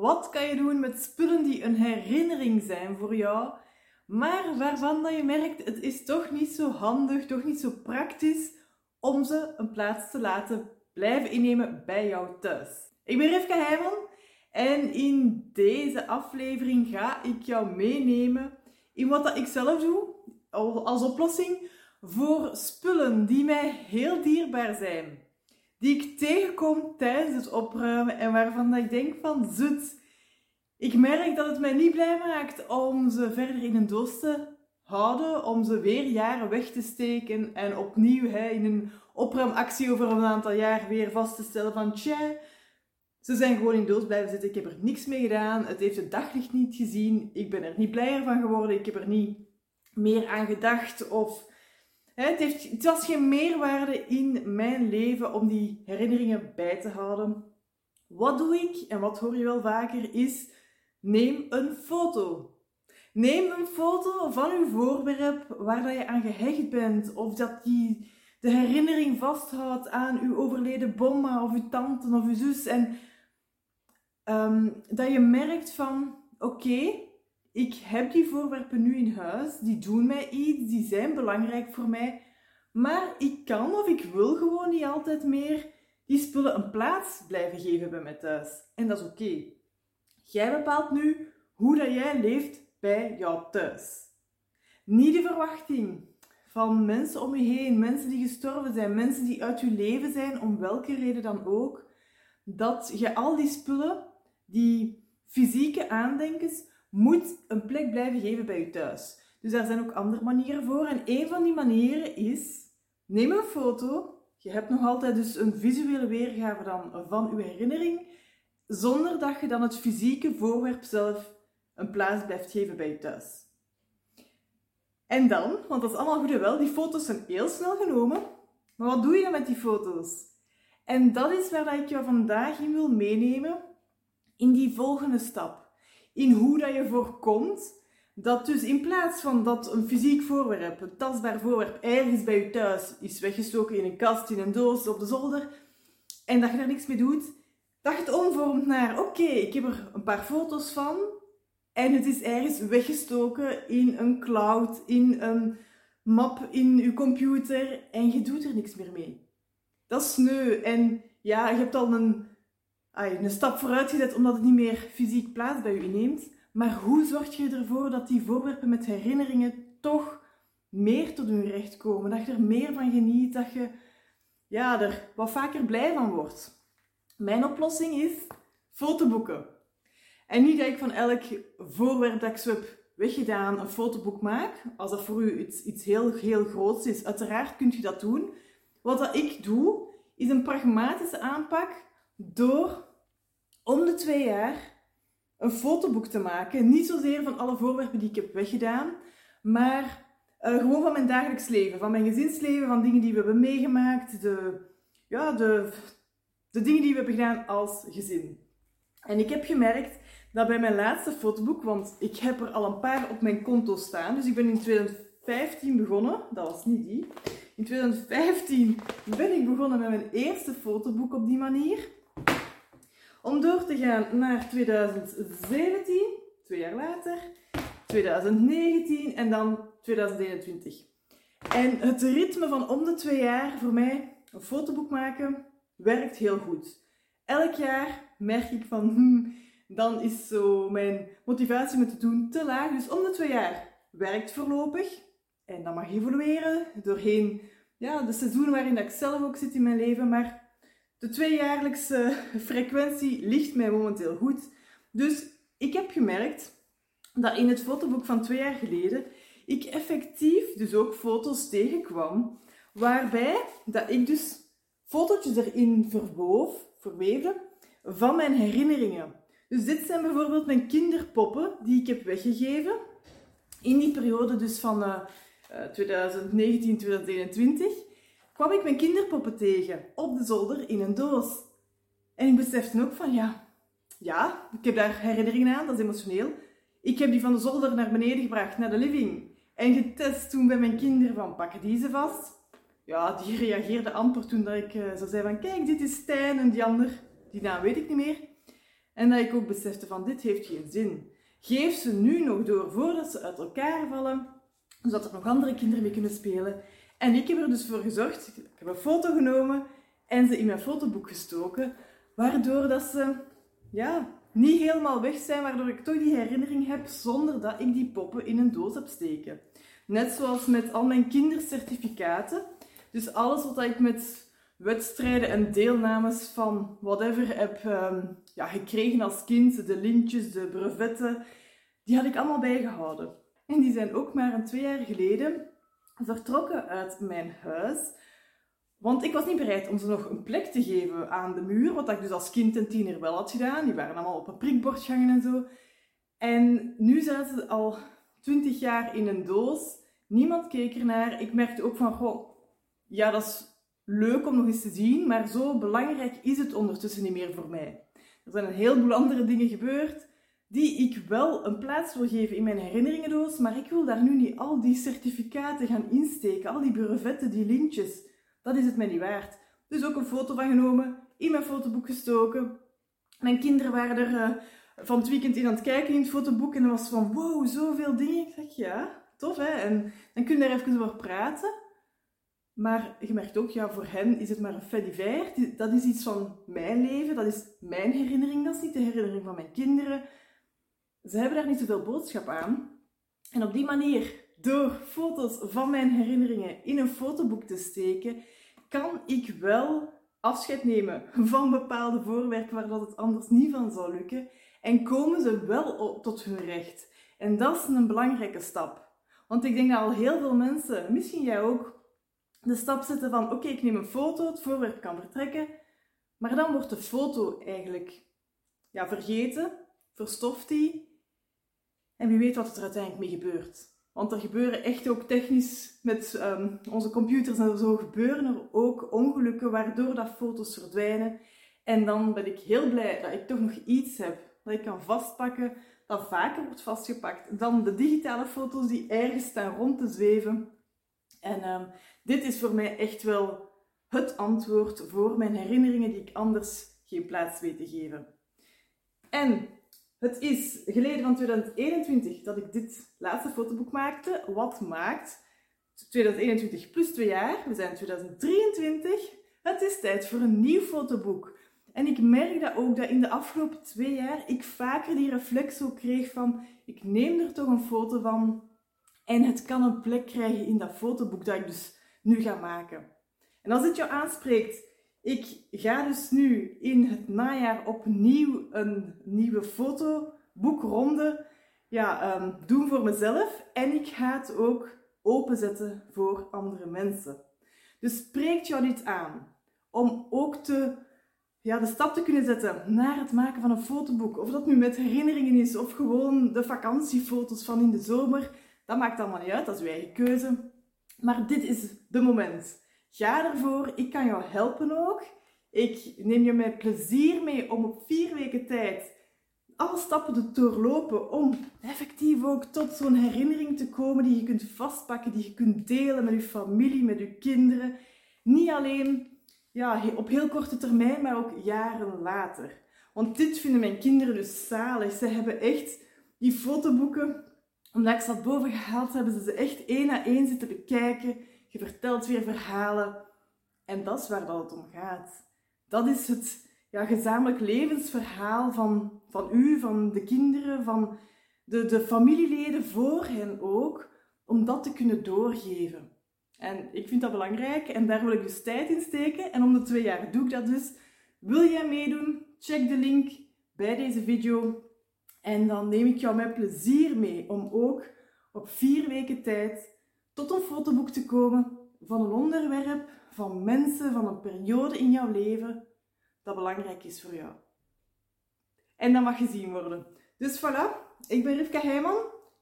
wat kan je doen met spullen die een herinnering zijn voor jou, maar waarvan dat je merkt het is toch niet zo handig, toch niet zo praktisch om ze een plaats te laten blijven innemen bij jou thuis. Ik ben Rivka Heijman en in deze aflevering ga ik jou meenemen in wat dat ik zelf doe als oplossing voor spullen die mij heel dierbaar zijn. Die ik tegenkom tijdens het opruimen en waarvan dat ik denk van zut. Ik merk dat het mij niet blij maakt om ze verder in een doos te houden, om ze weer jaren weg te steken en opnieuw hè, in een opruimactie over een aantal jaar weer vast te stellen van tja, ze zijn gewoon in doos blijven zitten, ik heb er niks mee gedaan, het heeft het daglicht niet gezien, ik ben er niet blijer van geworden, ik heb er niet meer aan gedacht of het, heeft, het was geen meerwaarde in mijn leven om die herinneringen bij te houden. Wat doe ik en wat hoor je wel vaker is neem een foto. Neem een foto van uw voorwerp waar dat je aan gehecht bent of dat die de herinnering vasthoudt aan uw overleden bomma of uw tante of uw zus en um, dat je merkt van oké, ik heb die voorwerpen nu in huis, die doen mij iets, die zijn belangrijk voor mij, maar ik kan of ik wil gewoon niet altijd meer die spullen een plaats blijven geven bij mij thuis. En dat is oké. Jij bepaalt nu hoe dat jij leeft bij jou thuis. Niet de verwachting van mensen om je heen, mensen die gestorven zijn, mensen die uit je leven zijn, om welke reden dan ook, dat je al die spullen, die fysieke aandenkens, moet een plek blijven geven bij je thuis. Dus daar zijn ook andere manieren voor. En een van die manieren is, neem een foto. Je hebt nog altijd dus een visuele weergave dan van uw herinnering, zonder dat je dan het fysieke voorwerp zelf een plaats blijft geven bij je thuis. En dan, want dat is allemaal goed en wel, die foto's zijn heel snel genomen. Maar wat doe je dan met die foto's? En dat is waar ik jou vandaag in wil meenemen in die volgende stap in hoe dat je voorkomt dat dus in plaats van dat een fysiek voorwerp, een tastbaar voorwerp, ergens bij je thuis is weggestoken in een kast, in een doos, op de zolder, en dat je daar niks mee doet, dat je het omvormt naar, oké, ik heb er een paar foto's van, en het is ergens weggestoken in een cloud, in een map in je computer, en je doet er niks meer mee. Dat is sneu. En ja, je hebt al een een stap vooruit gezet omdat het niet meer fysiek plaats bij u inneemt. Maar hoe zorg je ervoor dat die voorwerpen met herinneringen toch meer tot hun recht komen? Dat je er meer van geniet, dat je ja, er wat vaker blij van wordt. Mijn oplossing is fotoboeken. En niet dat ik van elk voorwerp dat ik zo heb weggedaan een fotoboek maak. Als dat voor u iets, iets heel, heel groots is, uiteraard kunt u dat doen. Wat dat ik doe, is een pragmatische aanpak door om de twee jaar een fotoboek te maken. Niet zozeer van alle voorwerpen die ik heb weggedaan, maar uh, gewoon van mijn dagelijks leven, van mijn gezinsleven, van dingen die we hebben meegemaakt, de, ja, de, de dingen die we hebben gedaan als gezin. En ik heb gemerkt dat bij mijn laatste fotoboek, want ik heb er al een paar op mijn konto staan, dus ik ben in 2015 begonnen, dat was niet die. In 2015 ben ik begonnen met mijn eerste fotoboek op die manier. Om door te gaan naar 2017, twee jaar later, 2019 en dan 2021. En het ritme van om de twee jaar voor mij een fotoboek maken werkt heel goed. Elk jaar merk ik van, hmm, dan is zo mijn motivatie om te doen te laag. Dus om de twee jaar werkt voorlopig. En dat mag evolueren doorheen ja, de seizoenen waarin ik zelf ook zit in mijn leven. Maar de tweejaarlijkse frequentie ligt mij momenteel goed. Dus ik heb gemerkt dat in het fotoboek van twee jaar geleden ik effectief dus ook foto's tegenkwam waarbij dat ik dus fotootjes erin verwoof, verweefde van mijn herinneringen. Dus dit zijn bijvoorbeeld mijn kinderpoppen die ik heb weggegeven in die periode dus van uh, 2019, 2021 kwam ik mijn kinderpoppen tegen op de zolder in een doos. En ik besefte ook van ja, ja, ik heb daar herinneringen aan, dat is emotioneel. Ik heb die van de zolder naar beneden gebracht, naar de living. En getest toen bij mijn kinderen van pakken die ze vast. Ja, die reageerde amper toen dat ik uh, zo zei van kijk, dit is Stijn en die ander, die naam weet ik niet meer. En dat ik ook besefte van dit heeft geen zin. Geef ze nu nog door voordat ze uit elkaar vallen, zodat er nog andere kinderen mee kunnen spelen. En ik heb er dus voor gezorgd, ik heb een foto genomen en ze in mijn fotoboek gestoken, waardoor dat ze ja, niet helemaal weg zijn, waardoor ik toch die herinnering heb zonder dat ik die poppen in een doos heb steken. Net zoals met al mijn kindercertificaten. Dus alles wat ik met wedstrijden en deelnames van whatever heb um, ja, gekregen als kind, de lintjes, de brevetten, die had ik allemaal bijgehouden. En die zijn ook maar een twee jaar geleden vertrokken uit mijn huis. Want ik was niet bereid om ze nog een plek te geven aan de muur, wat ik dus als kind en tiener wel had gedaan. Die waren allemaal op een prikbord gangen en zo. En nu zaten ze al twintig jaar in een doos. Niemand keek ernaar. Ik merkte ook van, goh, ja, dat is leuk om nog eens te zien, maar zo belangrijk is het ondertussen niet meer voor mij. Er zijn een heleboel andere dingen gebeurd die ik wel een plaats wil geven in mijn herinneringendoos, maar ik wil daar nu niet al die certificaten gaan insteken, al die brevetten, die lintjes. Dat is het mij niet waard. Dus ook een foto van genomen, in mijn fotoboek gestoken. Mijn kinderen waren er uh, van het weekend in aan het kijken in het fotoboek en er was van wow, zoveel dingen. Ik zeg ja, tof hè. En dan kun je daar even over praten. Maar je merkt ook, ja, voor hen is het maar een fait Dat is iets van mijn leven, dat is mijn herinnering, dat is niet de herinnering van mijn kinderen. Ze hebben daar niet zoveel boodschap aan. En op die manier, door foto's van mijn herinneringen in een fotoboek te steken, kan ik wel afscheid nemen van bepaalde voorwerpen waar dat het anders niet van zou lukken. En komen ze wel tot hun recht. En dat is een belangrijke stap. Want ik denk dat al heel veel mensen, misschien jij ook, de stap zetten van oké, ik neem een foto, het voorwerp kan vertrekken, maar dan wordt de foto eigenlijk ja, vergeten, verstoft die en wie weet wat er uiteindelijk mee gebeurt. Want er gebeuren echt ook technisch met um, onze computers en zo gebeuren er ook ongelukken waardoor dat foto's verdwijnen. En dan ben ik heel blij dat ik toch nog iets heb dat ik kan vastpakken, dat vaker wordt vastgepakt dan de digitale foto's die ergens staan rond te zweven. En um, dit is voor mij echt wel het antwoord voor mijn herinneringen die ik anders geen plaats weet te geven. En het is geleden van 2021 dat ik dit laatste fotoboek maakte. Wat maakt 2021 plus 2 jaar? We zijn 2023. Het is tijd voor een nieuw fotoboek. En ik merk dat ook dat in de afgelopen twee jaar ik vaker die reflex ook kreeg van ik neem er toch een foto van en het kan een plek krijgen in dat fotoboek dat ik dus nu ga maken. En als dit jou aanspreekt, ik ga dus nu in het najaar opnieuw een nieuwe fotoboekronde ja, um, doen voor mezelf. En ik ga het ook openzetten voor andere mensen. Dus spreekt jou dit aan om ook te, ja, de stap te kunnen zetten naar het maken van een fotoboek. Of dat nu met herinneringen is of gewoon de vakantiefoto's van in de zomer. Dat maakt allemaal niet uit, dat is uw eigen keuze. Maar dit is de moment. Ga ervoor, ik kan jou helpen ook. Ik neem je met plezier mee om op vier weken tijd alle stappen te doorlopen om effectief ook tot zo'n herinnering te komen die je kunt vastpakken, die je kunt delen met je familie, met je kinderen. Niet alleen ja, op heel korte termijn, maar ook jaren later. Want dit vinden mijn kinderen dus zalig. Ze hebben echt die fotoboeken, omdat ik ze had boven gehaald, hebben ze ze echt één na één zitten bekijken je vertelt weer verhalen. En dat is waar dat het om gaat. Dat is het ja, gezamenlijk levensverhaal van, van u, van de kinderen, van de, de familieleden voor hen ook, om dat te kunnen doorgeven. En ik vind dat belangrijk en daar wil ik dus tijd in steken. En om de twee jaar doe ik dat dus. Wil jij meedoen? Check de link bij deze video. En dan neem ik jou met plezier mee om ook op vier weken tijd tot een fotoboek te komen van een onderwerp, van mensen, van een periode in jouw leven dat belangrijk is voor jou. En dat mag gezien worden. Dus voilà, ik ben Rivka Heijman.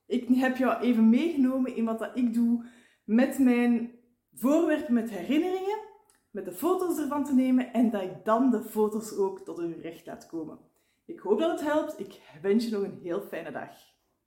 Ik heb jou even meegenomen in wat dat ik doe met mijn voorwerpen met herinneringen, met de foto's ervan te nemen en dat ik dan de foto's ook tot hun recht laat komen. Ik hoop dat het helpt. Ik wens je nog een heel fijne dag.